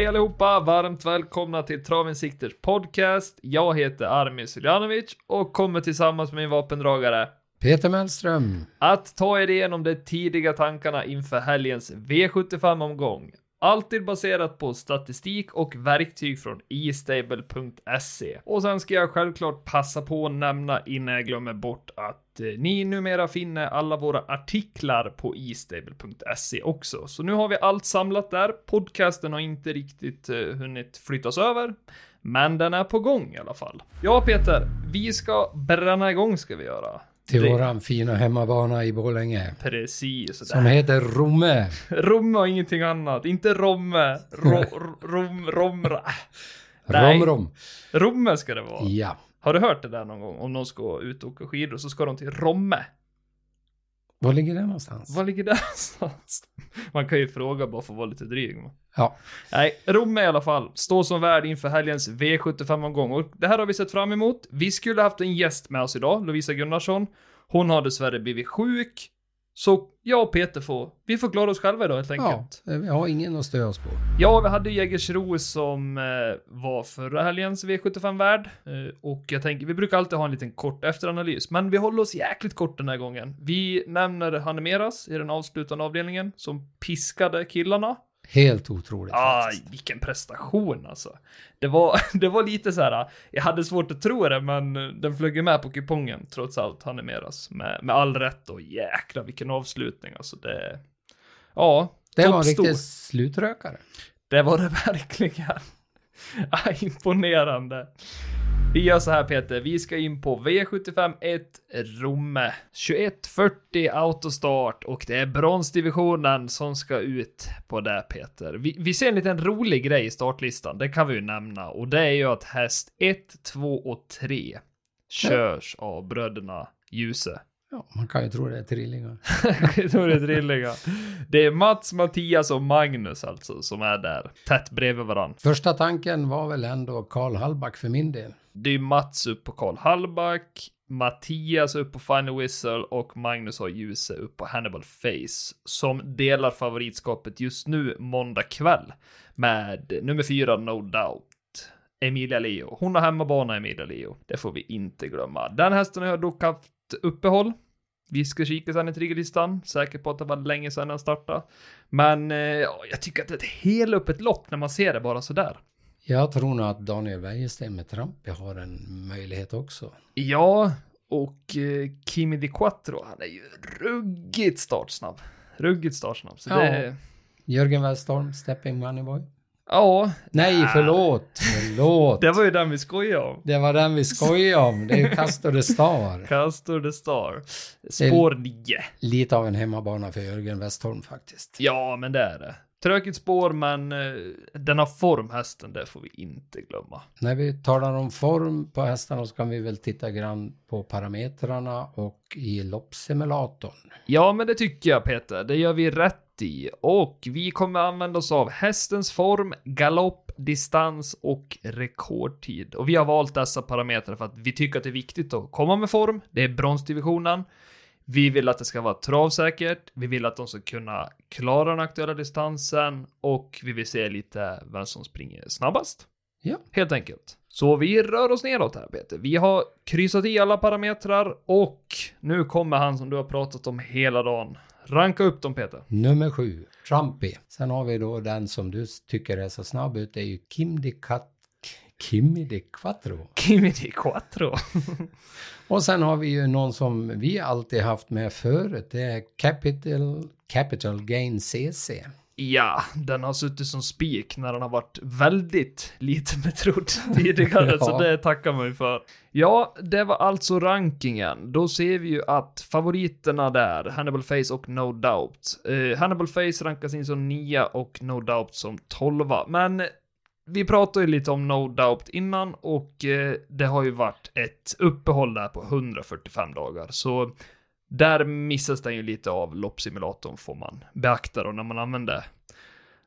Hej allihopa! Varmt välkomna till Travinsikters podcast. Jag heter Armin Suljanovic och kommer tillsammans med min vapendragare Peter Mellström. att ta er igenom de tidiga tankarna inför helgens V75-omgång. Alltid baserat på statistik och verktyg från estable.se. Och sen ska jag självklart passa på att nämna innan jag glömmer bort att eh, ni numera finner alla våra artiklar på estable.se också. Så nu har vi allt samlat där. Podcasten har inte riktigt eh, hunnit flyttas över. Men den är på gång i alla fall. Ja, Peter, vi ska bränna igång ska vi göra. Till Det- våran fina hemmabana i Borlänge. Precis. Som heter Romme. Romme och ingenting annat. Inte Romme. Ro, rom, romra. Rom Rom. Romme ska det vara. Ja. Har du hört det där någon gång? Om någon ska ut och åka skidor så ska de till Romme. Var ligger det någonstans? Var ligger det någonstans? Man kan ju fråga bara för att vara lite dryg. Ja. Nej, Romme i alla fall. Står som värd inför helgens V75-omgång. Och det här har vi sett fram emot. Vi skulle haft en gäst med oss idag, Lovisa Gunnarsson. Hon har dessvärre blivit sjuk. Så jag och Peter får, vi får klara oss själva idag helt Ja, enkelt. vi har ingen att stödja oss på. Ja, vi hade Jägersro som eh, var förra helgens V75-värd. Eh, och jag tänker, vi brukar alltid ha en liten kort efteranalys, men vi håller oss jäkligt kort den här gången. Vi nämner Hanemeras i den avslutande avdelningen som piskade killarna. Helt otroligt Ah, faktiskt. vilken prestation alltså. Det var, det var lite så här, jag hade svårt att tro det, men den flög ju med på kupongen trots allt, Hanemeras. Med, med all rätt och jäkla vilken avslutning alltså. Det, ja, Det var en riktig slutrökare. Det var det verkligen. Ah, Imponerande. Vi gör så här Peter, vi ska in på V75 1 Romme. 21.40 autostart och det är bronsdivisionen som ska ut på det Peter. Vi, vi ser en liten rolig grej i startlistan, det kan vi ju nämna. Och det är ju att häst 1, 2 och 3 körs av bröderna Ljuse. Ja, man kan ju tro det är trillingar. Jag tror det är trillingar. Det är Mats, Mattias och Magnus alltså som är där, tätt bredvid varandra. Första tanken var väl ändå Karl Hallback för min del. Det är Mats upp på Karl Hallback, Mattias upp på Final Whistle och Magnus har Ljuse upp på Hannibal Face som delar favoritskapet just nu måndag kväll med nummer fyra No Doubt. Emilia Leo. Hon har hemmabana Emilia Leo. Det får vi inte glömma. Den hästen har jag dock haft uppehåll. Vi ska kika sen i triggerlistan. Säker på att det var länge sedan den startade. Men eh, ja, jag tycker att det är ett helöppet lopp när man ser det bara sådär. Jag tror nog att Daniel Wäjersten med Trampe har en möjlighet också. Ja, och eh, Kimi Di Quattro, han är ju ruggigt startsnabb. Ruggigt startsnabb. Så Ja. det, Jörgen Westholm, Stepping Moneyboy. Ja, Nej, förlåt. Förlåt. det var ju den vi skojade om. Det var den vi skojade om. Det är ju Castor de Star. Castor the Star. Spår 9. Lite av en hemmabana för Jörgen Westholm faktiskt. Ja, men det är det. Tråkigt spår, men eh, den har form hästen, det får vi inte glömma. När vi talar om form på hästarna så kan vi väl titta grann på parametrarna och i loppsimulatorn. Ja, men det tycker jag Peter. Det gör vi rätt i. Och vi kommer använda oss av hästens form, galopp, distans och rekordtid. Och vi har valt dessa parametrar för att vi tycker att det är viktigt att komma med form. Det är bronsdivisionen. Vi vill att det ska vara travsäkert. Vi vill att de ska kunna klara den aktuella distansen och vi vill se lite vem som springer snabbast. Ja. Helt enkelt. Så vi rör oss neråt här Peter. Vi har kryssat i alla parametrar och nu kommer han som du har pratat om hela dagen. Ranka upp dem Peter. Nummer sju, Trumpy. Sen har vi då den som du tycker är så snabb ut, det är ju Kim de Cat... Kimi de Quattro. Kimi di Quattro. Och sen har vi ju någon som vi alltid haft med förut, det är Capital, Capital Gain CC. Ja, den har suttit som spik när den har varit väldigt lite betrodd tidigare, så Ja. det tackar man ju för. Ja, det var alltså rankingen. Då ser vi ju att favoriterna där, Hannibal Face och No Doubt. Eh, Hannibal Face rankas in som 9 och No Doubt som 12. Men vi pratade ju lite om No Doubt innan och eh, det har ju varit ett uppehåll där på 145 dagar, så där missas den ju lite av loppsimulatorn får man beakta då när man använder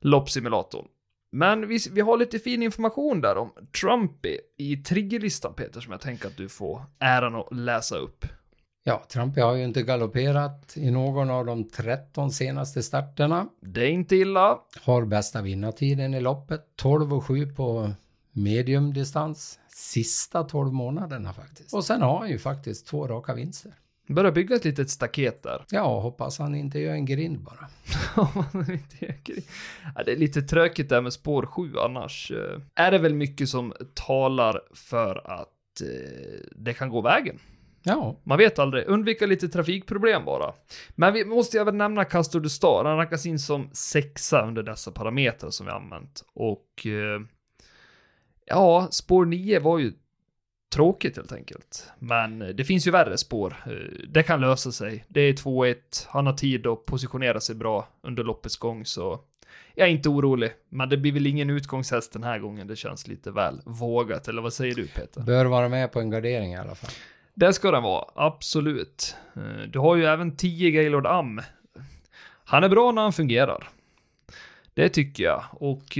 loppsimulatorn. Men vi, vi har lite fin information där om Trumpy i triggerlistan Peter som jag tänker att du får äran att läsa upp. Ja, Trampe har ju inte galopperat i någon av de 13 senaste starterna. Det är inte illa. Har bästa vinnartiden i loppet, 12 och 7 på mediumdistans. Sista 12 månaderna faktiskt. Och sen har han ju faktiskt två raka vinster. Börjar bygga ett litet staket där. Ja, hoppas han inte gör en grind bara. ja, det är lite tråkigt där med spår 7 annars. eh, Är det väl mycket som talar för att eh, det kan gå vägen. Ja, Man vet aldrig. Undvika lite trafikproblem bara. Men vi måste väl nämna Castor de Star. Han rankas in som sexa under dessa parametrar som vi använt. Och eh, ja, spår 9 var ju tråkigt helt enkelt. Men eh, det finns ju värre spår. Eh, Det kan lösa sig. Det är 2-1. Han har tid att positionera sig bra under loppets gång så jag är inte orolig. Men det blir väl ingen utgångshäst den här gången. Det känns lite väl vågat. Eller vad säger du Peter? bör vara med på en gardering i alla fall. Det ska den vara, absolut. Eh, Du har ju även 10 Gaylord Am. Han är bra när han fungerar. Det tycker jag. Och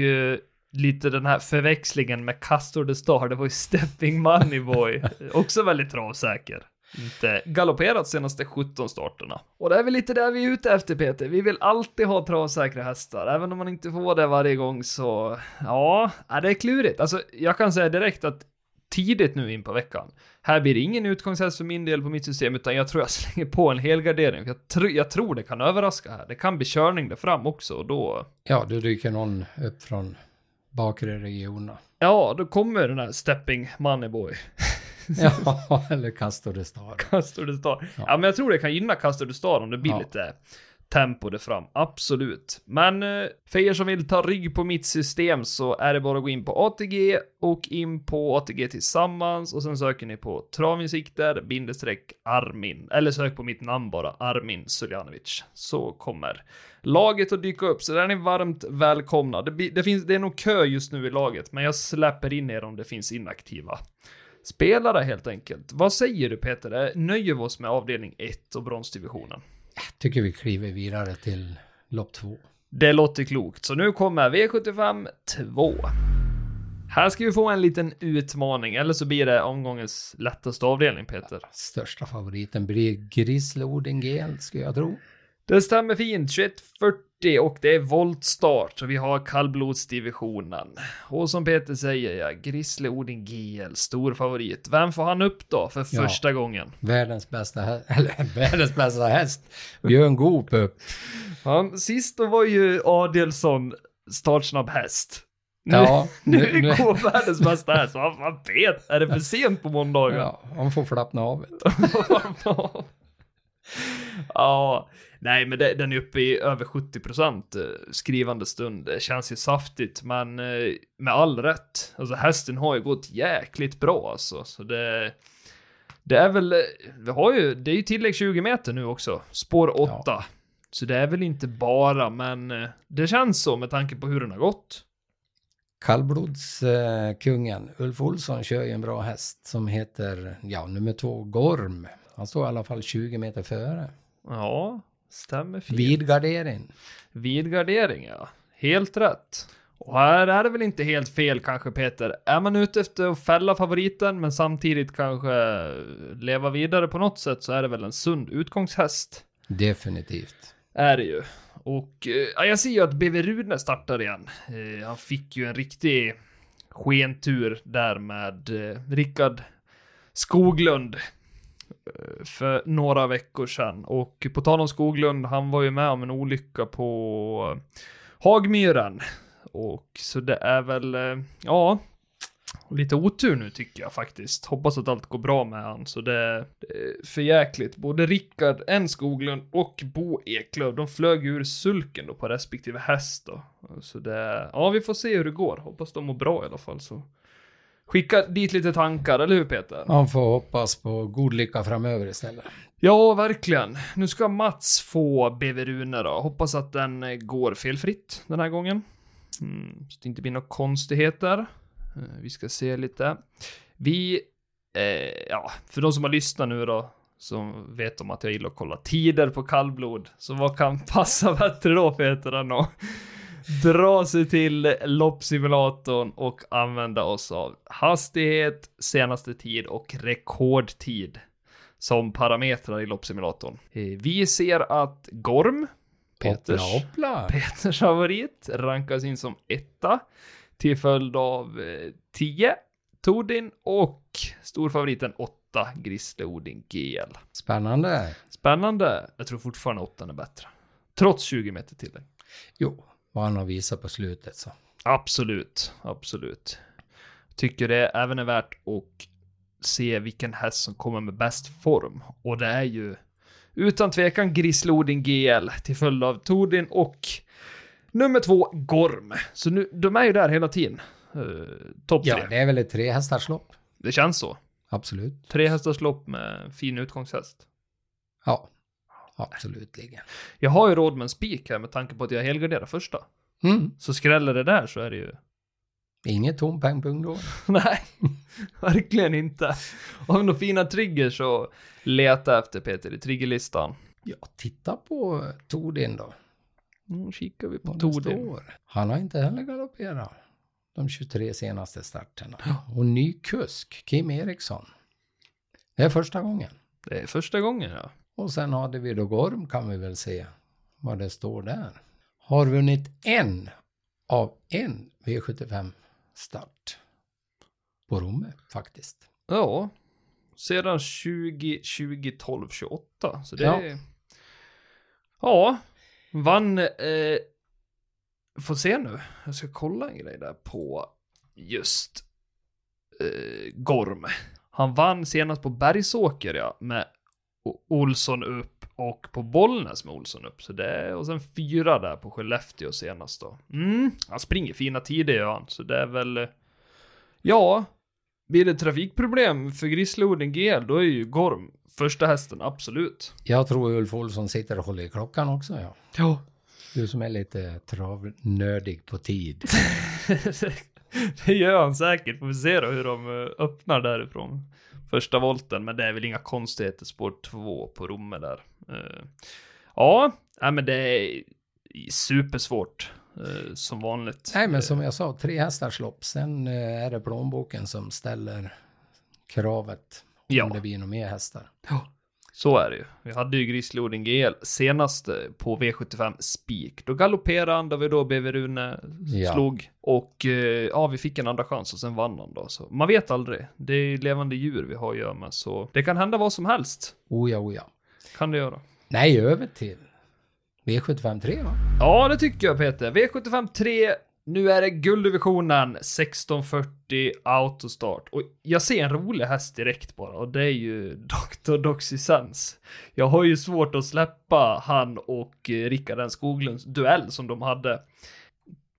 lite den här förväxlingen med Castor de Star, det var ju Stepping Money Boy. Också väldigt travsäker. Inte galopperat senaste 17 starterna. Och det är väl lite det vi är ute efter Peter. Vi vill alltid ha travsäkra hästar. Även om man inte får det varje gång så, ja, ja, det är klurigt. Alltså, jag kan säga direkt att tidigt nu in på veckan. Här blir det ingen utgångshäst för min del på mitt system, utan jag tror jag slänger på en helgardering. Jag, tr jag tror det kan överraska här. Det kan bli körning där fram också, och då... Ja, då dyker någon upp från bakre regionerna. Ja, då kommer den här Stepping Moneyboy. Ja, eller Castor de Star. Castor de Star. Ja. Ja. men jag tror det kan gynna Castor de Star om det blir Ja. lite tempo det fram. Absolut. Men eh, för er som vill ta rygg på mitt system så är det bara att gå in på ATG och in på ATG tillsammans och sen söker ni på travinsikter bindestreck Armin. Eller sök på mitt namn bara, Armin Suljanovic. Så kommer laget att dyka upp, så där är ni varmt välkomna. Det, det, finns, det är nog kö just nu i laget, men jag släpper in er om det finns inaktiva spelare helt enkelt. Vad säger du Peter? Nöjer vi oss med avdelning 1 och bronsdivisionen? Tycker vi kliver vidare till lopp två. Det låter klokt. Så nu kommer V75 2. Här ska vi få en liten utmaning, eller så blir det omgångens lättaste avdelning, Peter. Största favoriten blir Grisle Odengel, skulle jag tro. Det stämmer fint, 21.40 och det är voltstart och vi har kallblodsdivisionen. Och som Peter säger, ja, Grisle Odin GL, stor favorit. Vem får han upp då för Ja. första gången? Världens bästa häst, eller världens bästa häst. Björn Goop upp. Han, sist då var ju Adelsson startsnabb häst. Nu, Ja, nu, nu, nu, går världens bästa häst. Vad fan vet? Är det för sent på måndagen? ja, han får flappna av. ja, nej men det, den är uppe i över 70 procent skrivande stund. Det känns ju saftigt, men eh, med all rätt. Alltså hästen har ju gått jäkligt bra alltså. Så det, det är väl, eh, vi har ju, det är ju tillägg 20 meter nu också. Spår 8. Så det är väl inte bara, men eh, det känns så med tanke på hur den har gått. Kallblodskungen Ulf Olsson kör ju en bra häst som heter, ja, nummer två, Gorm. Han står i alla fall 20 meter före. Ja, stämmer fint. Vid gardering. Vid gardering, ja. Helt rätt. Och här är det väl inte helt fel kanske Peter. Är man ute efter att fälla favoriten men samtidigt kanske leva vidare på något sätt så är det väl en sund utgångshäst. Definitivt. Är det ju. Och eh, ja, jag ser ju att BV Rune startar igen. Eh, han fick ju en riktig skentur där med eh, Rickard Skoglund Eh, för några veckor sedan. Och på tal om Skoglund, han var ju med om en olycka på Hagmyren. Och så det är väl, eh, ja, lite otur nu tycker jag faktiskt. Hoppas att allt går bra med han, så det är för jäkligt. Både Rickard N Skoglund och Bo Eklöf, de flög ur sulken då på respektive häst då. Så det, ja vi får se hur det går. Hoppas de mår bra i alla fall så. Skicka dit lite tankar, eller hur Peter? Han får hoppas på god lycka framöver istället. Ja, verkligen. Nu ska Mats få BV Rune då. Hoppas att den eh, går felfritt den här gången. Mm, så det inte blir några konstigheter. Eh, Vi ska se lite. Vi, eh, ja, för de som har lyssnat nu då, som vet om att jag gillar att kolla tider på kallblod. Så vad kan passa bättre då Peter än att dra sig till loppsimulatorn och använda oss av hastighet, senaste tid och rekordtid. som parametrar i loppsimulatorn. Eh, Vi ser att Gorm, Peters, Hoppla. Peters favorit, rankas in som etta till följd av eh, 10 Tordin och storfavoriten 8 Grisle Odin GL. Spännande. Spännande. Jag tror fortfarande 8 är bättre. Trots 20 meter tillägg. Jo, vad han har visat på slutet så. Absolut, absolut. Tycker det även är värt att se vilken häst som kommer med bäst form. Och det är ju utan tvekan Grislodin GL till följd av Tordin och nummer två Gorm. Så nu, de är ju där hela tiden. Uh, Topp tre. Ja, det är väl ett trehästarslopp. Det känns så. Absolut. Tre hästars lopp med fin utgångshäst. Ja, absolut. ligger. Jag har ju råd med en spik här med tanke på att jag helgarderar första. Mm. Så skräller det där så är det ju Inget tom peng pung då. Nej, verkligen inte. Har vi några fina triggers så leta efter Peter i triggerlistan. Ja, titta på Tordin då. Nu kikar vi på Tordin. Han har inte heller galopperat de 23 senaste starterna. Och ny kusk, Kim Eriksson. Det är första gången. Det är första gången ja. Och sen hade vi då Gorm kan vi väl se vad det står där. Har vunnit en av en V75 start. På Romme faktiskt. Ja. Sedan 20, 20, 12, 28. Så det Ja. är... Ja. Vann... Eh, får se nu. Jag ska kolla en grej där på just eh, Gorm. Han vann senast på Bergsåker ja, med Olsson upp och på Bollnäs med Olsson upp. Så det, och sen fyra där på Skellefteå senast då. Mm, han springer fina tider gör han, så det är väl... eh, Ja, blir det trafikproblem för Grislodin GL, då är ju Gorm första hästen, absolut. Jag tror Ulf Olsson sitter och håller i klockan också ja. Ja. Du som är lite travnördig på tid. det gör han säkert, får vi se då hur de eh, öppnar därifrån. Första volten, men det är väl inga konstigheter, spår två på Romme där. Eh, Ja, nej, men det är supersvårt, eh, som vanligt. Nej men som jag sa, tre hästars lopp. Sen eh, är det plånboken som ställer kravet. Ja. Om det blir några mer hästar. Så är det ju. Vi hade ju Grislodin GL senast eh, på V75 Spik. Då galopperade han, då vi då BV Rune Ja. slog. Och eh, ja, vi fick en andra chans och sen vann han då. Så man vet aldrig. Det är levande djur vi har att göra med, så det kan hända vad som helst. Oja, oja. Kan det göra. Nej, över till V75 3 va? Ja, det tycker jag Peter. V75 3. Nu är det gulddivisionen 1640 autostart. Och jag ser en rolig häst direkt bara och det är ju Dr. Doxysens. Jag har ju svårt att släppa han och eh, Rickard N Skoglunds duell som de hade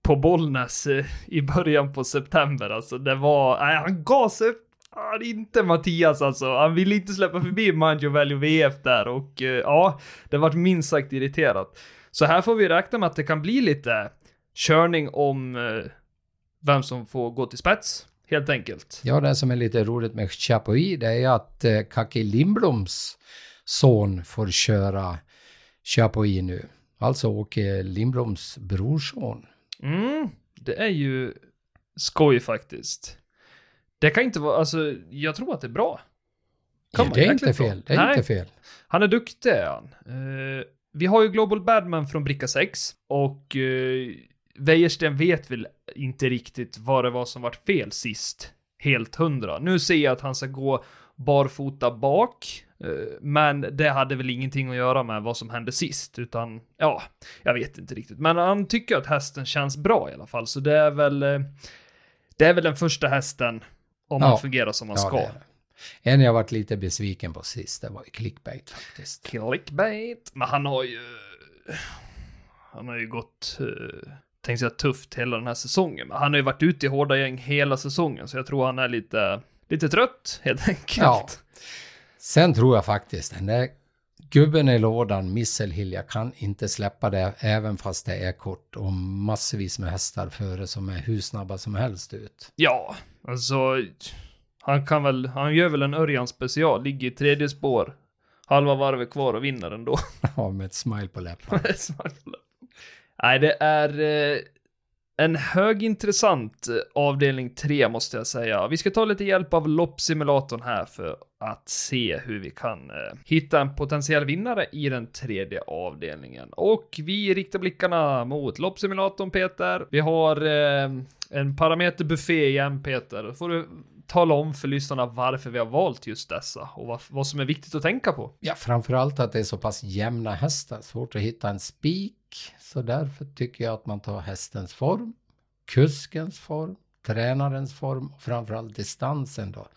på Bollnäs eh, i början på september. Alltså det var, nej han gav sig upp. Ah, inte Mattias alltså. Han ville inte släppa förbi Manjo Value VF där och eh, ja, det vart minst sagt irriterat. Så här får vi räkna med att det kan bli lite körning om eh, vem som får gå till spets, helt enkelt. Ja, det som är lite roligt med Chapuis, det är att eh, Kaki Lindbloms son får köra Chapuis nu. Alltså Åke Lindbloms brorson. Mm, det är ju skoj faktiskt. Det kan inte vara, alltså, jag tror att det är bra. Kan Ja, det är inte fel. Det är Nej. inte fel. Han är duktig är han. Eh, vi har ju Global Badman från Bricka 6 och uh, Wäjersten vet väl inte riktigt vad det var som vart fel sist. Helt hundra. Nu ser jag att han ska gå barfota bak, eh, men det hade väl ingenting att göra med vad som hände sist, utan ja, jag vet inte riktigt. Men han tycker att hästen känns bra i alla fall, så det är väl, eh, det är väl den första hästen om Ja. han fungerar som han Ja, ska. det. En jag varit lite besviken på sist, det var ju clickbait faktiskt. Clickbait. Men han har ju... Han har ju gått... Uh, tänkte säga tufft hela den här säsongen. Men han har ju varit ute i hårda gäng hela säsongen. Så jag tror han är lite... Lite trött, helt enkelt. Ja. Sen tror jag faktiskt, den där gubben i lådan, Misselhill, jag kan inte släppa det även fast det är kort och massvis med hästar före som är hur snabba som helst ut. Ja, alltså... Han kan väl... Han gör väl en Örjan special. Ligger i tredje spår. Halva varvet kvar och vinner ändå. Ja, med ett smile på läpparna. Nej, det är... eh, en högintressant eh, avdelning 3 måste jag säga. Vi ska ta lite hjälp av loppsimulatorn här för att se hur vi kan eh, hitta en potentiell vinnare i den tredje avdelningen. Och vi riktar blickarna mot loppsimulatorn Peter. Vi har eh, en parameterbuffé igen Peter. Får du tala om för lyssnarna varför vi har valt just dessa och vad, vad som är viktigt att tänka på. Ja, framförallt att det är så pass jämna hästar. Svårt att hitta en spik. Så därför tycker jag att man tar hästens form, kuskens form, tränarens form och framförallt distansen då.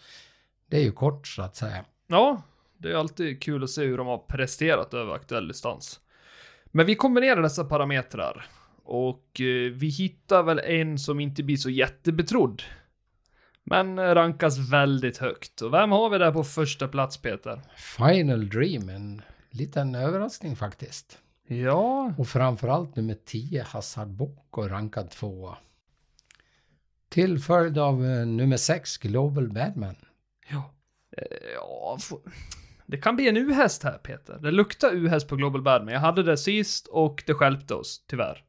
Det är ju kort så att säga. Ja, det är alltid kul att se hur de har presterat över aktuell distans. Men vi kombinerar dessa parametrar och eh, vi hittar väl en som inte blir så jättebetrodd. Men rankas väldigt högt. Och vem har vi där på första plats Peter? Final Dream, en liten överraskning faktiskt. Ja. Och framförallt nummer 10, Hassard Bocco, rankad tvåa. Till följd av eh, nummer 6, Global Badman. Ja. Eh, ja, det kan bli en U-häst här Peter. Det luktar U-häst på Global Badman. Jag hade det sist och det skälpte oss, tyvärr.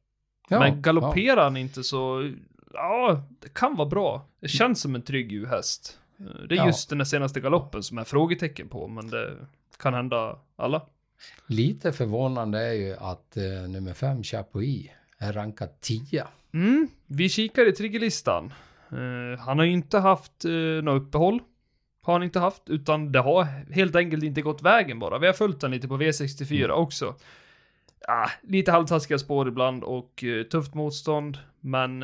Ja, Men galopperar ja. han inte så... Ja, det kan vara bra. Det känns som en trygg U-häst. Eh, det är ja. just den senaste galoppen som är frågetecken på, men det kan hända alla. Lite förvånande är ju att uh, nummer 5, Chapuis, är rankad 10. Mm, vi kikar i triggerlistan. Uh, han har ju inte haft uh, något uppehåll. Har han inte haft, utan det har helt enkelt inte gått vägen bara. Vi har följt den lite på V64 mm. också. Ah, lite halvtaskiga spår ibland och uh, tufft motstånd, men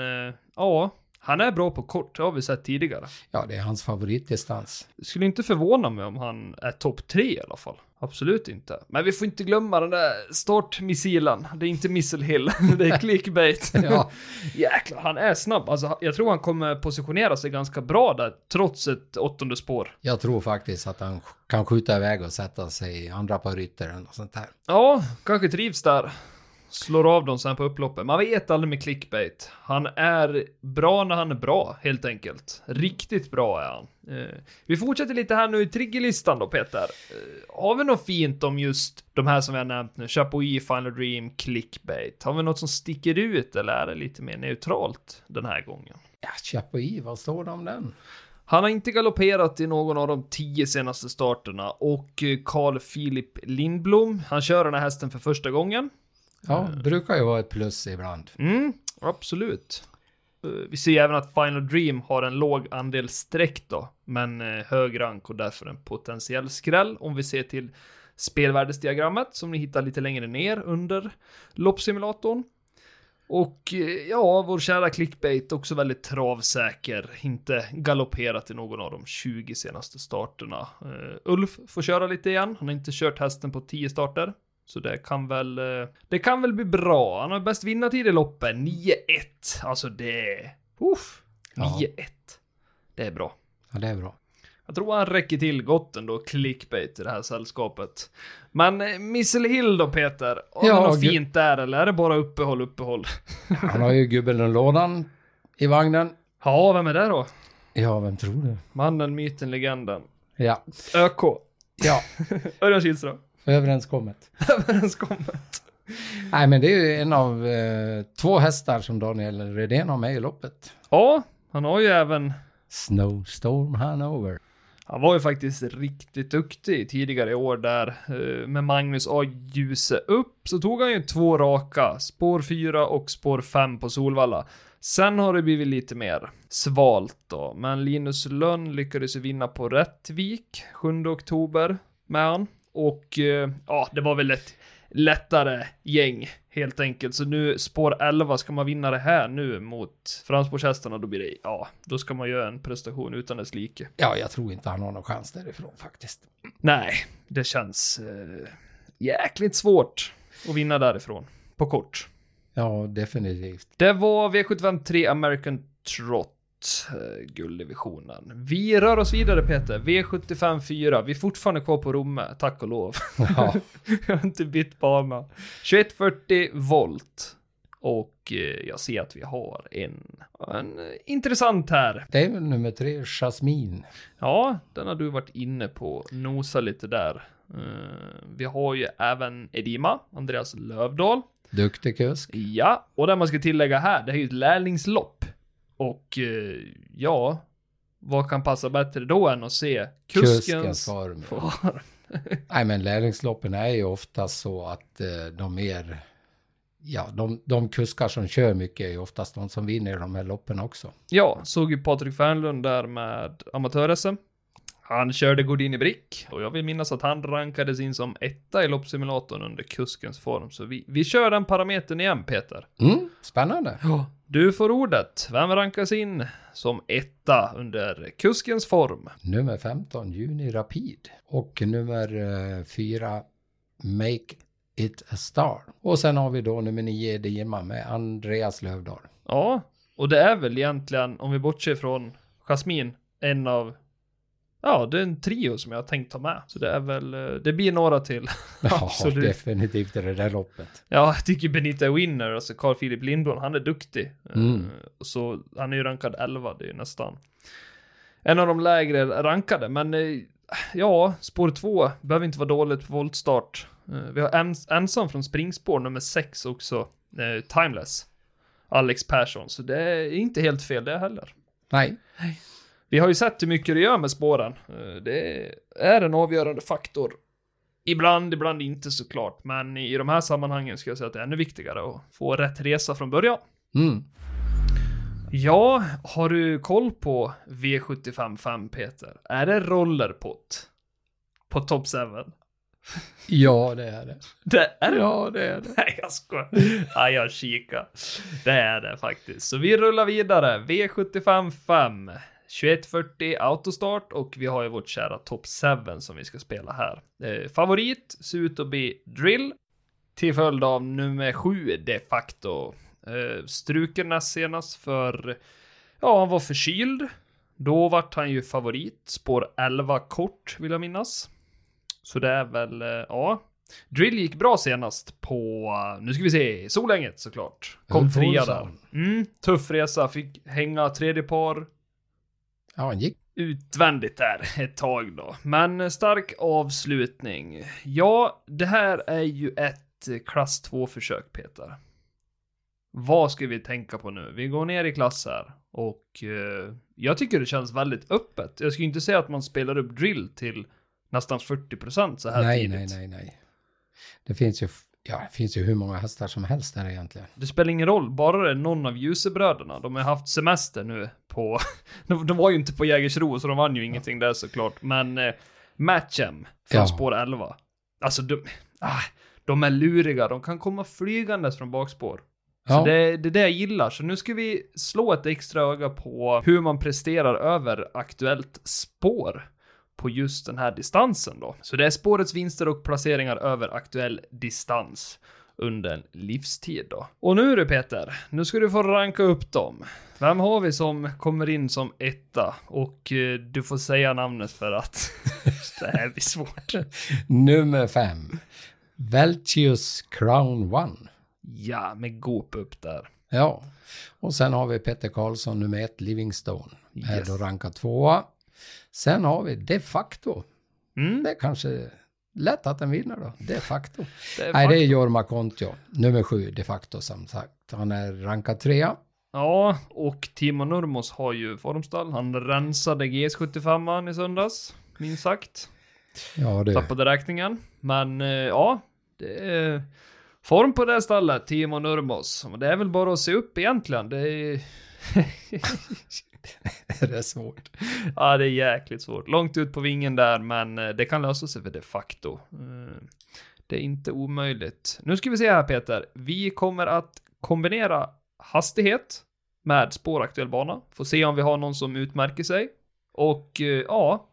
ja, han är bra på kort, det har vi sett tidigare. Ja, det är hans favoritdistans. Det skulle inte förvåna mig om han är topp tre i alla fall. Absolut inte. Men vi får inte glömma den där startmissilen. Det är inte Missile Hill, det är clickbait. ja. Jäklar, han är snabb. Alltså, jag tror han kommer positionera sig ganska bra där, trots ett åttonde spår. Jag tror faktiskt att han kan skjuta iväg och sätta sig i andra på ryttaren och sånt där. Ja, kanske trivs där slår av dem sen på upploppet. Man vet aldrig med clickbait. Han är bra när han är bra, helt enkelt. Riktigt bra är han. Eh, vi fortsätter lite här nu i triggerlistan då, Peter. Eh, har vi något fint om just de här som vi har nämnt nu? Chapuis, Final Dream, clickbait. Har vi något som sticker ut eller är det lite mer neutralt den här gången? Ja, Chapuis, vad står det om den? Han har inte galopperat i någon av de tio senaste starterna och eh, Carl Philip Lindblom, han kör den här hästen för första gången. Ja, det brukar ju vara ett plus ibland. Mm, absolut. Eh, vi ser även att Final Dream har en låg andel streck då, men eh, hög rank och därför en potentiell skräll om vi ser till spelvärdesdiagrammet som ni hittar lite längre ner under loppsimulatorn. Och eh, ja, vår kära clickbait också väldigt travsäker, inte galopperat i någon av de 20 senaste starterna. Uh, Ulf får köra lite igen, han har inte kört hästen på 10 starter. Så det kan väl, eh, det kan väl bli bra. Han har bäst vinnartid i loppet, 9-1. Alltså det, uff, 9-1. Det är bra. Ja, det är bra. Jag tror han räcker till gott ändå, clickbait i det här sällskapet. Men eh, Missile Hill då Peter? Har ja, något fint där eller är det bara uppehåll, uppehåll? Han har ju gubben lådan i vagnen. Ja, vem är det då? Ja, vem tror du? Mannen, myten, legenden. Ja. ÖK. Ja. Örjan Kihlström. Överenskommet. Överenskommet. Nej, men det är ju en av eh, två hästar som Daniel Redén har med i loppet. Ja, han har ju även... Snowstorm Hanover. Han var ju faktiskt riktigt duktig tidigare i år där eh, med Magnus A. Ljuse upp så tog han ju två raka, spår 4 och spår 5 på Solvalla. Sen har det blivit lite mer svalt då, men Linus Lönn lyckades ju vinna på Rättvik 7 oktober med han. Och eh, ja, det var väl ett lättare gäng helt enkelt. Så nu spår 11, ska man vinna det här nu mot framspårshästarna, då blir det, ja, då ska man göra en prestation utan dess like. Ja, jag tror inte han har någon chans därifrån faktiskt. Nej, det känns eh, jäkligt svårt att vinna därifrån på kort. Ja, definitivt. Det var V75 3 American Trot eh, gulddivisionen. Vi rör oss vidare Peter, V75 4. Vi är fortfarande kvar på Romme, tack och lov. Ja. jag har inte bytt bana. 2140 volt. Och eh, jag ser att vi har en, en intressant här. Det är väl nummer tre, Jasmine. Ja, den har du varit inne på. Nosa lite där. Uh, vi har ju även Edima, Andreas Lövdahl. Duktig kusk. Ja, och det man ska tillägga här, det är ju ett lärlingslopp. Och eh, ja, vad kan passa bättre då än att se kuskens, Kuskens form. form? Nej, men lärlingsloppen är ju oftast så att eh, de mer... Ja, de, de kuskar som kör mycket är ju oftast de som vinner de här loppen också. Ja, såg ju Patrik Fernlund där med amatör-SM. Han körde Godin i brick och jag vill minnas att han rankades in som etta i loppsimulatorn under kuskens form. Så vi, vi kör den parametern igen Peter. Mm, spännande. Ja. Du får ordet. Vem rankas in som etta under kuskens form? Nummer 15, Juni Rapid. Och nummer eh, 4, Make It A Star. Och sen har vi då nummer 9, Dima med Andreas Lövdahl. Ja, och det är väl egentligen, om vi bortser från Jasmin, en av Ja, det är en trio som jag har tänkt ta med. Så det är väl, eh, det blir några till. Ja, definitivt i det där loppet. Ja, jag tycker Benita Winner, alltså Carl Philip Lindblom, han är duktig. Mm. Eh, Så han är ju rankad 11, det är ju nästan en av de lägre rankade. Men eh, ja, spår 2 behöver inte vara dåligt på voltstart. Vi har ens, ensam från springspår nummer 6 också, Timeless. Alex Persson, så det är inte helt fel det heller. Nej, Vi har ju sett hur mycket det gör med spåren. Eh, Det är en avgörande faktor. Ibland, ibland inte såklart, men i de här sammanhangen ska jag säga att det är ännu viktigare att få rätt resa från början. mm. Ja, har du koll på V755 Peter? Är det rollerpott? På top 7? ja det är det. Det är det? Ja, det är det. Nej, jag skojar. Ja, jag kikar. Det är det faktiskt. Så vi rullar vidare. V75 5. 2140 autostart och vi har ju vårt kära top 7 som vi ska spela här. Eh, favorit ser ut att bli Drill. Till följd av nummer 7 de facto. Eh, struken näst senast för, ja han var förkyld. Då vart han ju favorit. Spår 11 kort vill jag minnas. Så det är väl, eh, ja. Drill gick bra senast på, nu ska vi se, Solänget såklart. Kom trea där. Mm, tuff resa, fick hänga tredje par Ja, han gick. utvändigt där ett tag då. Men stark avslutning. Ja, det här är ju ett klass 2-försök Peter. Vad ska vi tänka på nu? Vi går ner i klass här och eh, jag tycker det känns väldigt öppet. Jag skulle inte säga att man spelar upp drill till nästan 40% så här Nej, tidigt. nej, nej, nej. Det finns ju, ja, det finns ju hur många hästar som helst där egentligen. Det spelar ingen roll, bara det är någon av Ljusebröderna. De har haft semester nu på... de, de var ju inte på Jägersro, så de vann ju ingenting där såklart. Men eh, Matchem från Ja. spår 11. Alltså, de, ah, de är luriga. De kan komma flygandes från bakspår. Så Ja. det, det är det jag gillar. Så nu ska vi slå ett extra öga på hur man presterar över aktuellt spår på just den här distansen då. Så det är spårets vinster och placeringar över aktuell distans under en livstid då. Och nu du Peter, nu ska du få ranka upp dem. Vem har vi som kommer in som etta? Och eh, du får säga namnet för att det här blir svårt. Nummer fem. Veltius Crown One. Ja, med gop upp där. Ja. Och sen har vi Petter Karlsson, nummer ett, Livingstone. Är Yes. då rankad tvåa. Sen har vi de facto. Mm, Det är kanske lätt att den vinner då. De facto. det är Nej, det är Jorma Kontio. Nummer sju, de facto som sagt. Han är rankad trea. Ja, och Timo Nurmos har ju formstall. Han rensade GS75 i söndags, minst sagt. Ja, du. Tappade räkningen. Men eh, ja, det är form på det stallet, Timo Nurmos. Det är väl bara att se upp egentligen. Det är... det är svårt. ja, det är jäkligt svårt. Långt ut på vingen där, men eh, det kan lösa sig för de facto. Eh, det är inte omöjligt. Nu ska vi se här Peter. Vi kommer att kombinera hastighet med spåraktuell bana. Får se om vi har någon som utmärker sig. Och eh, ja.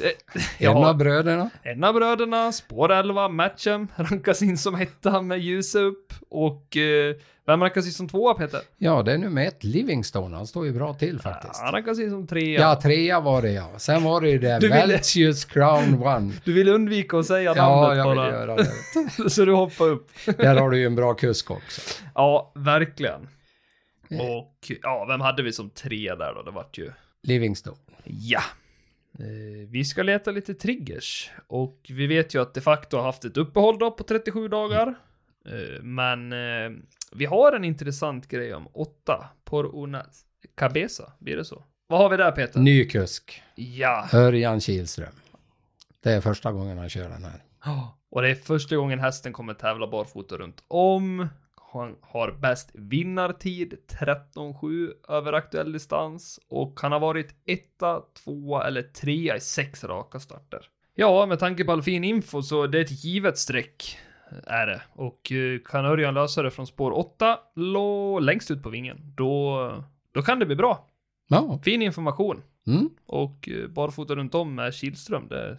ja... Det- En ja. av bröderna. En av bröderna, spår 11, Matchem, rankas in som etta med ljus upp. Och eh, vem rankas in som tvåa Peter? Ja, det är nummer ett, Livingstone. Han står ju bra till faktiskt. Han rankas in som trea. Ja, trea var det ja. Sen var det ju det, Du ville- Veltius Crown One. Du vill undvika att säga Ja, namnet jag vill bara. göra det. Så du hoppar upp. Där har du ju en bra kusk också. Ja, verkligen. Eh. Och ja, vem hade vi som tre där då? Det vart ju... Livingstone. Ja. Eh, vi ska leta lite triggers. Och vi vet ju att de facto har haft ett uppehåll då på 37 dagar. Eh, Men eh, vi har en intressant grej om åtta. Por una cabeza, blir det så? Vad har vi där Peter? Ny kusk. Ja. Örjan Kihlström. Det är första gången han kör den här. Och det är första gången hästen kommer tävla barfota runt om. Han har bäst vinnartid, 13-7 över aktuell distans. Och han har varit etta, tvåa eller trea i sex raka starter. Ja, med tanke på all fin info så det är ett givet streck. Är det. Och eh, kan Örjan lösa det från spår 8, lå längst ut på vingen, då, då kan det bli bra. Ja. Fin information. Mm. Och eh, barfota runt om med Kihlström, det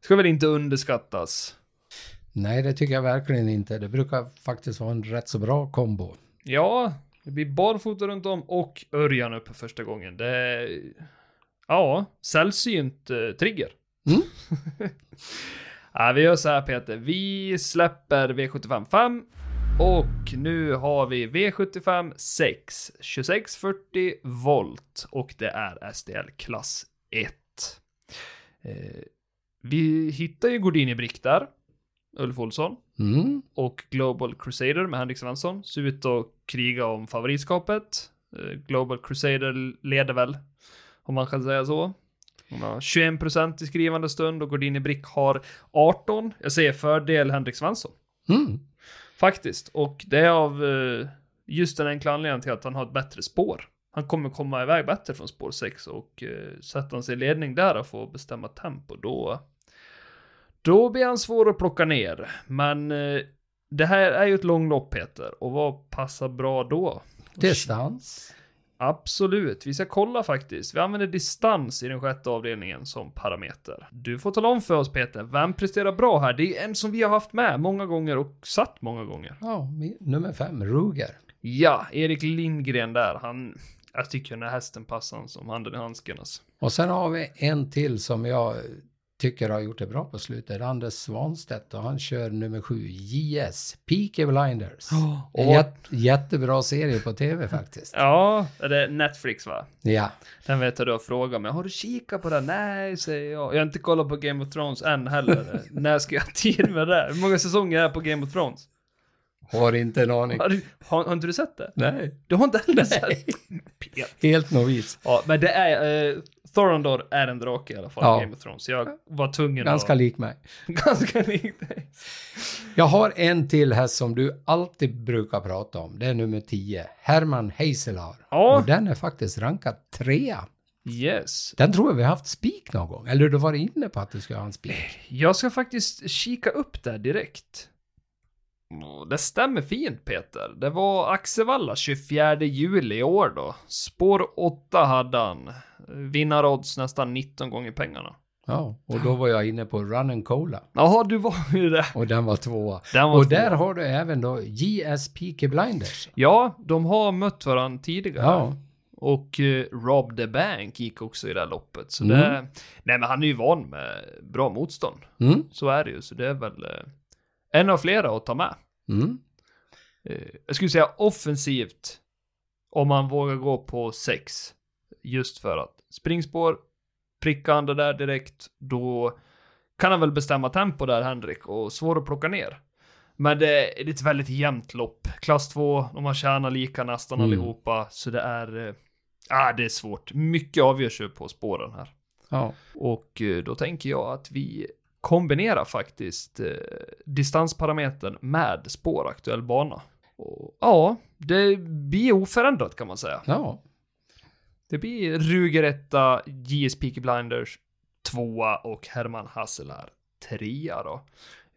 ska väl inte underskattas. Nej, det tycker jag verkligen inte. Det brukar faktiskt vara en rätt så bra kombo. Ja, det blir barfota runt om och Örjan upp för första gången. Det är, ja, sällsynt eh, trigger. Mm. ja, vi gör så här Peter, vi släpper V75 5 och nu har vi V75 6, 2640 volt och det är SDL klass 1. Eh, vi hittar ju Gordini Brick där, Ulf Olsson Mm. och Global Crusader med Henrik Svensson ser ut att kriga om favoritskapet. Eh, Global Crusader leder väl, om man kan säga så. Hon har 21% i skrivande stund och Gordini Brick har 18. Jag säger fördel Henrik Svensson, Mm. faktiskt. Och det är av eh, just den enkla anledningen till att han har ett bättre spår. Han kommer komma iväg bättre från spår 6 och eh, sätter han sig i ledning där och får bestämma tempo, då då blir han svår att plocka ner. Men eh, det här är ju ett långlopp Peter. Och vad passar bra då? Distans. Absolut, vi ska kolla faktiskt. Vi använder distans i den sjätte avdelningen som parameter. Du får tala om för oss Peter, vem presterar bra här? Det är en som vi har haft med många gånger och satt många gånger. Ja, nummer fem, Ruger. Ja, Erik Lindgren där. Han, jag tycker den här hästen passar han som handen i handsken alltså. Och sen har vi en till som jag tycker har gjort det bra på slutet. Anders Svanstedt och han kör nummer sju, JS, Peaky Blinders. Och- Jät, jättebra serie på tv faktiskt. Ja, det är Netflix va? Ja, Den vet jag du har frågat mig. Har du kikat på det? Nej, säger jag. Jag har inte kollat på Game of Thrones än heller. När ska jag ha tid med det? Hur många säsonger är på Game of Thrones? har inte en aning. Har, du, har, har inte du sett det? Nej, Du har inte heller sett? Helt novis. Ja, men det är... Eh, Thorondor är en drake i alla fall, Ja. Game of Thrones. Jag var tvungen Ganska att... lik mig. Ganska likt dig. Jag har en till häst som du alltid brukar prata om. Det är nummer 10, Herman Heiselar. Ja. Och den är faktiskt rankad trea. Yes. Den tror jag vi har haft spik någon gång. Eller du var inne på att du ska ha en spik. Jag ska faktiskt kika upp det direkt. Det stämmer fint Peter. Det var Axevalla 24 juli i år då. Spår 8 hade han. Vinnarodds nästan 19 gånger pengarna. Ja, och då var jag inne på Run and Cola. Jaha, du var ju det. Och den var tvåa. Den var Och två. där har du även då JS Peaky Blinders. Ja, de har mött varandra tidigare. Ja, Och eh, Rob the Bank gick också i det här loppet. Så Mm. det... Nej, men han är ju van med bra motstånd. mm, Så är det ju. Så det är väl eh, en av flera att ta med. mm. eh, jag skulle säga offensivt om man vågar gå på sex. Just för att springspår, pricka andra där direkt, då kan han väl bestämma tempo där, Henrik, och svår att plocka ner. Men det är ett väldigt jämnt lopp. Klass 2, de har tjänat lika nästan Mm. allihopa, så det är... eh, Ah, det är svårt. Mycket avgörs ju på spåren här. ja. Och eh, då tänker jag att vi kombinerar faktiskt eh, distansparametern med spåraktuell bana. Och, ja, det blir oförändrat kan man säga. ja. Det blir Ruger etta, JS Peaky Blinders tvåa och Herman Hasselär trea då.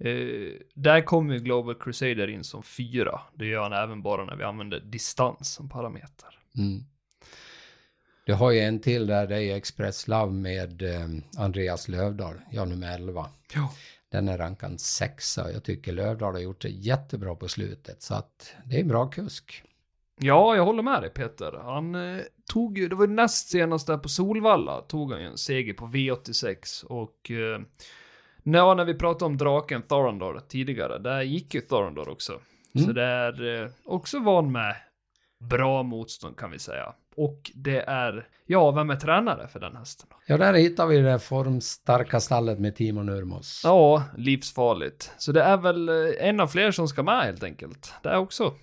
Eh, där kommer Global Crusader in som fyra. Det gör han även bara när vi använder distans som parameter. Mm. Du har ju en till där, det är Express Love med eh, Andreas Lövdahl, ja nummer 11. Ja. Den är rankad sexa. Jag tycker Lövdahl har gjort det jättebra på slutet. Så att det är en bra kusk. Ja, jag håller med dig Peter. Han eh, tog ju, det var ju näst senast där på Solvalla, tog han ju en seger på V86 och eh, ja, när vi pratade om draken Thorondor tidigare, där gick ju Thorondor också. Så Mm. det är eh, också van med bra motstånd kan vi säga. Och det är, ja, vem är tränare för den hästen? Ja, där hittar vi det formstarka stallet med Timo Nurmos. Ja, livsfarligt. Så det är väl eh, en av fler som ska med helt enkelt. Det är också.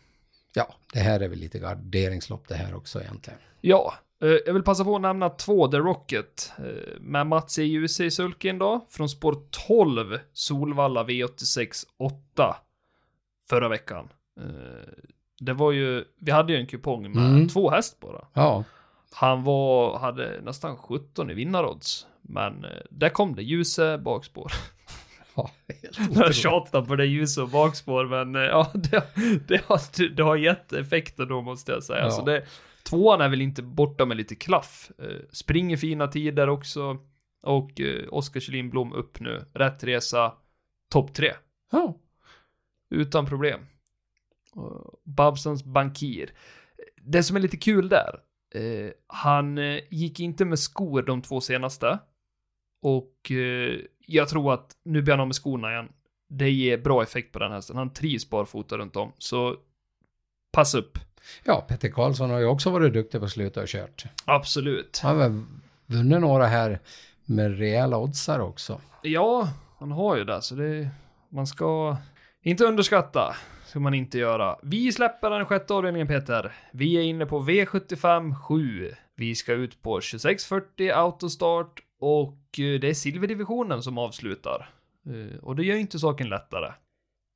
Ja, det här är väl lite garderingslopp det här också egentligen. Ja, eh, jag vill passa på att nämna två The Rocket eh, med Mats E. Djuse i sulken då. Från spår 12, Solvalla V86 8 förra veckan. Det var ju, vi hade ju en kupong med Mm. två häst bara. Ja, Han var, hade nästan 17 i vinnarodds. Men eh, där kom det, Ljuse bakspår. ja Jag tjatar på det ljus och bakspår, men eh, ja, det, det, har, det har gett effekter då måste jag säga. Ja. Så det, tvåan är väl inte borta med lite klaff. Eh, springer fina tider också. Och Oskar Kjellin Blom upp nu. Rätt resa, topp tre. Ja, Utan problem. Och Babsons bankir. Det som är lite kul där. Eh, han eh, gick inte med skor de två senaste. Och eh, jag tror att nu blir han av med skorna igen. Det ger bra effekt på den hästen. Han trivs barfota runt om. Så pass upp. ja, Petter Karlsson har ju också varit duktig på att sluta och kört. Absolut. Han har vunnit några här med rejäla oddsar också. Ja, han har ju det. Så det, man ska inte underskatta. Ska man inte göra. Vi släpper den sjätte avdelningen Peter. Vi är inne på V75 7. Vi ska ut på 2640 autostart och eh, det är silverdivisionen som avslutar. Eh, Och det gör ju inte saken lättare.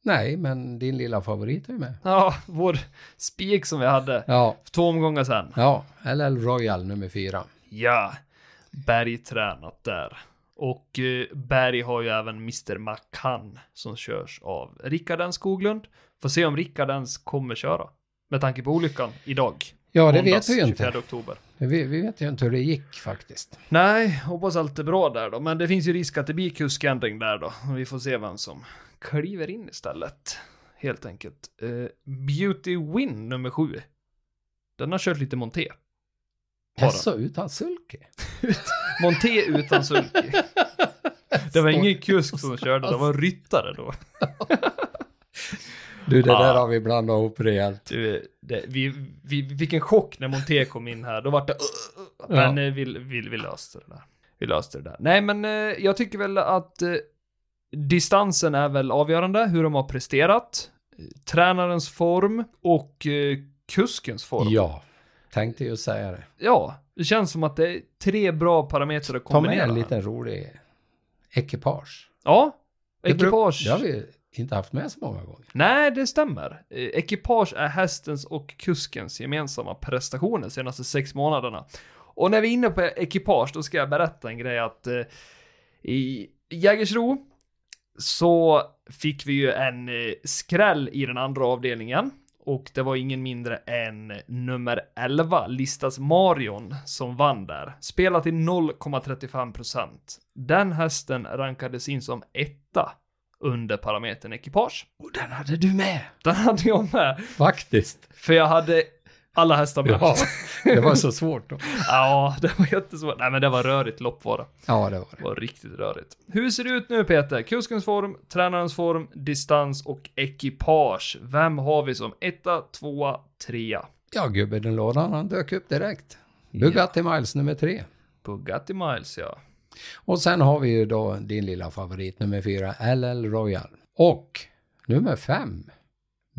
Nej, men din lilla favorit är ju med. Ja, vår spik som vi hade Ja, för två omgångar sedan. ja, LL Royal nummer fyra. Ja, Berg tränat där. Och eh, Berg har ju även Mr. McCann som körs av Rickard N Skoglund. Får se om Rickard ens kommer köra. Med tanke på olyckan idag. Ja, det vet vi ju 24 inte. oktober. Vi, vi vet ju inte hur det gick faktiskt. Nej, hoppas allt är bra där då. Men det finns ju risk att det blir kuskändring där då. Vi får se vem som kliver in istället. Helt enkelt. Eh, Beauty Win nummer sju. Den har kört lite monté. Jaså, utan sulke? Monté utan sulky. Det var ingen kusk som körde, det var en ryttare då. Du, det Ja. där har vi blandat ihop rejält. Du, det, vi, vi, vi fick en chock när Monté kom in här, då var det Men eh, vi, vi, vi löste det där. Vi löste det där. Nej, men eh, jag tycker väl att eh, distansen är väl avgörande, hur de har presterat, tränarens form och eh, kuskens form. Ja, tänkte ju säga det. Ja, det känns som att det är tre bra parametrar att Ta med kombinera. en liten rolig ekipage. Ja, ekipage. Det har vi inte haft med så många gånger. Nej, det stämmer. Eh, Ekipage är hästens och kuskens gemensamma prestationer de senaste sex månaderna. Och när vi är inne på ekipage, då ska jag berätta en grej att eh, i Jägersro så fick vi ju en eh, skräll i den andra avdelningen. Och det var ingen mindre än nummer 11, Listas Marion, som vann där. Spelat till 0,35%. Den hästen rankades in som etta under parametern ekipage. Och den hade du med! Den hade jag med, Faktiskt. för jag hade alla hästar med. Ja, det var så svårt då. Ja, det var jättesvårt. Nej, men det var rörigt lopp var det. Ja, det var Det det. var riktigt rörigt. Hur ser det ut nu Peter? Kuskens form, tränarens form, distans och ekipage. Vem har vi som etta, tvåa, trea? Ja, gubben lådan, han dök upp direkt. Bugatti Miles nummer tre. Bugatti Miles, ja. Och sen har vi ju då din lilla favorit nummer fyra, LL Royal. Och nummer fem,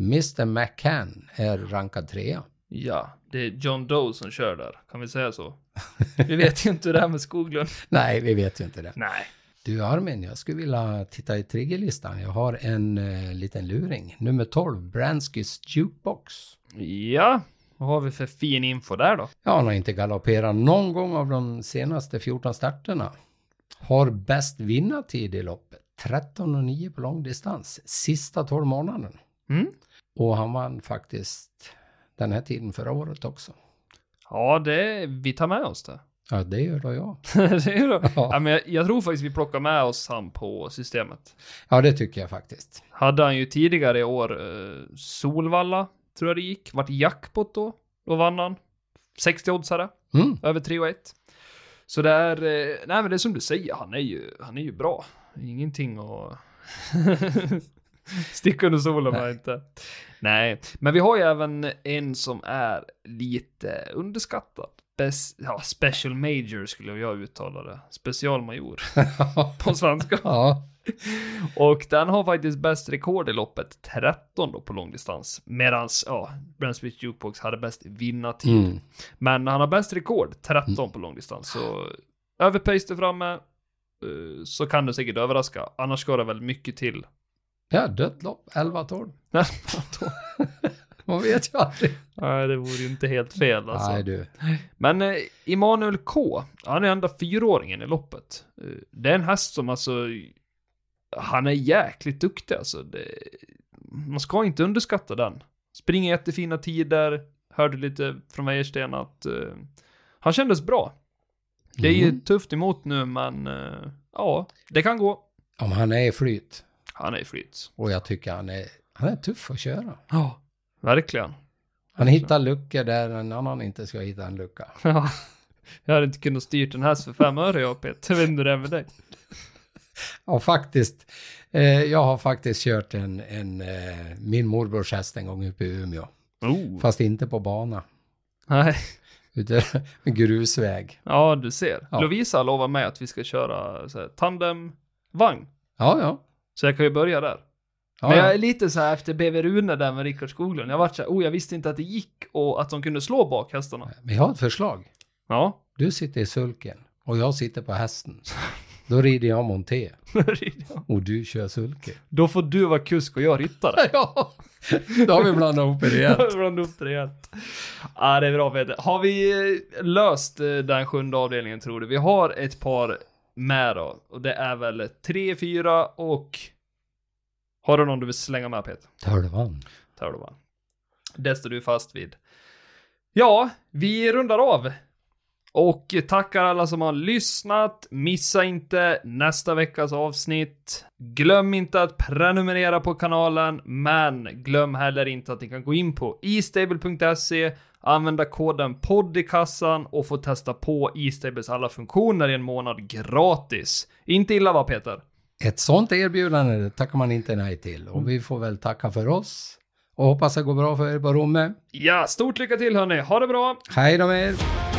Mr. McCann, är rankad trea. Ja, det är John Doe som kör där. Kan vi säga så? Vi vet ju inte det är med Skoglund. Nej, vi vet ju inte det. Nej. Du Armin, jag skulle vilja titta i triggerlistan. Jag har en eh, liten luring. Nummer 12, Branskys Jukebox. Ja, vad har vi för fin info där då? Ja, han har inte galopperat någon gång av de senaste 14 starterna. Har bäst vinnartid i loppet. 13,9 på långdistans. Sista 12 månaderna. Mm? Och han vann faktiskt den här tiden förra året också. Ja, det, vi tar med oss det. Ja, det gör då jag. det är då. Ja. Ja, men jag, jag tror faktiskt vi plockar med oss han på systemet. Ja, det tycker jag faktiskt. Hade han ju tidigare i år eh, Solvalla, tror jag det gick. Vart jackpot då. Då vann han. 60 oddsare. Mm. Över 3 och 1. Så det är, eh, nej men det är som du säger, han är ju, han är ju bra. Ingenting att... Stick under solen bara inte. Nej, men vi har ju även en som är lite underskattad. Best, ja, special major skulle jag uttala det. Specialmajor på svenska. ja. Och den har faktiskt bäst rekord i loppet, 13 då på långdistans. Medans, ja, Brunswick Jukebox hade bäst vinnartid. Mm. Men han har bäst rekord, 13 på långdistans. Så överpace där framme, eh, så kan det säkert överraska. Annars ska det väl mycket till. Ja, dött lopp, 11-12. Man vet ju aldrig. Nej, det vore ju inte helt fel alltså. Nej du. Men eh, Emanuel K, han är enda fyraåringen i loppet. Eh, det är en häst som alltså, han är jäkligt duktig alltså. Det, man ska inte underskatta den. Springer jättefina tider, hörde lite från Wäjersten att eh, han kändes bra. Det är ju Mm. tufft emot nu, men eh, ja, det kan gå. Om han är i flyt. Han är i flyt. Och jag tycker han är, han är tuff att köra. Ja, verkligen. Han hittar luckor där en annan inte ska hitta en lucka. Ja. Jag hade inte kunnat styrt en häst för fem öre jag Peter. Jag vet inte hur det är med dig. Ja, faktiskt. Eh, jag har faktiskt kört en, en eh, min morbrors häst en gång uppe i Umeå. Oh. Fast inte på bana. Nej. Utan grusväg. Ja, du ser. Ja. Lovisa lovar mig att vi ska köra så här, tandemvagn. Ja, ja. Så jag kan ju börja där. ja, Men jag ja. är lite så här efter BV Rune där med Rickard Skoglund. Jag vart så här, oh jag visste inte att det gick och att de kunde slå bak hästarna. Vi har ett förslag. Ja. Du sitter i sulken och jag sitter på hästen. Då rider jag monté och du kör sulke. Då får du vara kusk och jag ryttare. Ja, då har vi blandat ihop det igen. Runda upp det rejält. Ja, det är bra Peter. Har vi eh, löst eh, den sjunde avdelningen tror du? Vi har ett par med då. Och det är väl tre, fyra och... Har du någon du vill slänga med Peter? Du va? Det står du fast vid. Ja, vi rundar av. Och tackar alla som har lyssnat. Missa inte nästa veckas avsnitt. Glöm inte att prenumerera på kanalen, men glöm heller inte att ni kan gå in på istable.se, använda koden podd i kassan och få testa på Estables alla funktioner i en månad gratis. Inte illa va Peter? Ett sånt erbjudande tackar man inte nej till. Och vi får väl tacka för oss. Och hoppas det går bra för er på rummet. Ja, stort lycka till hörni. Ha det bra! Hej då med er!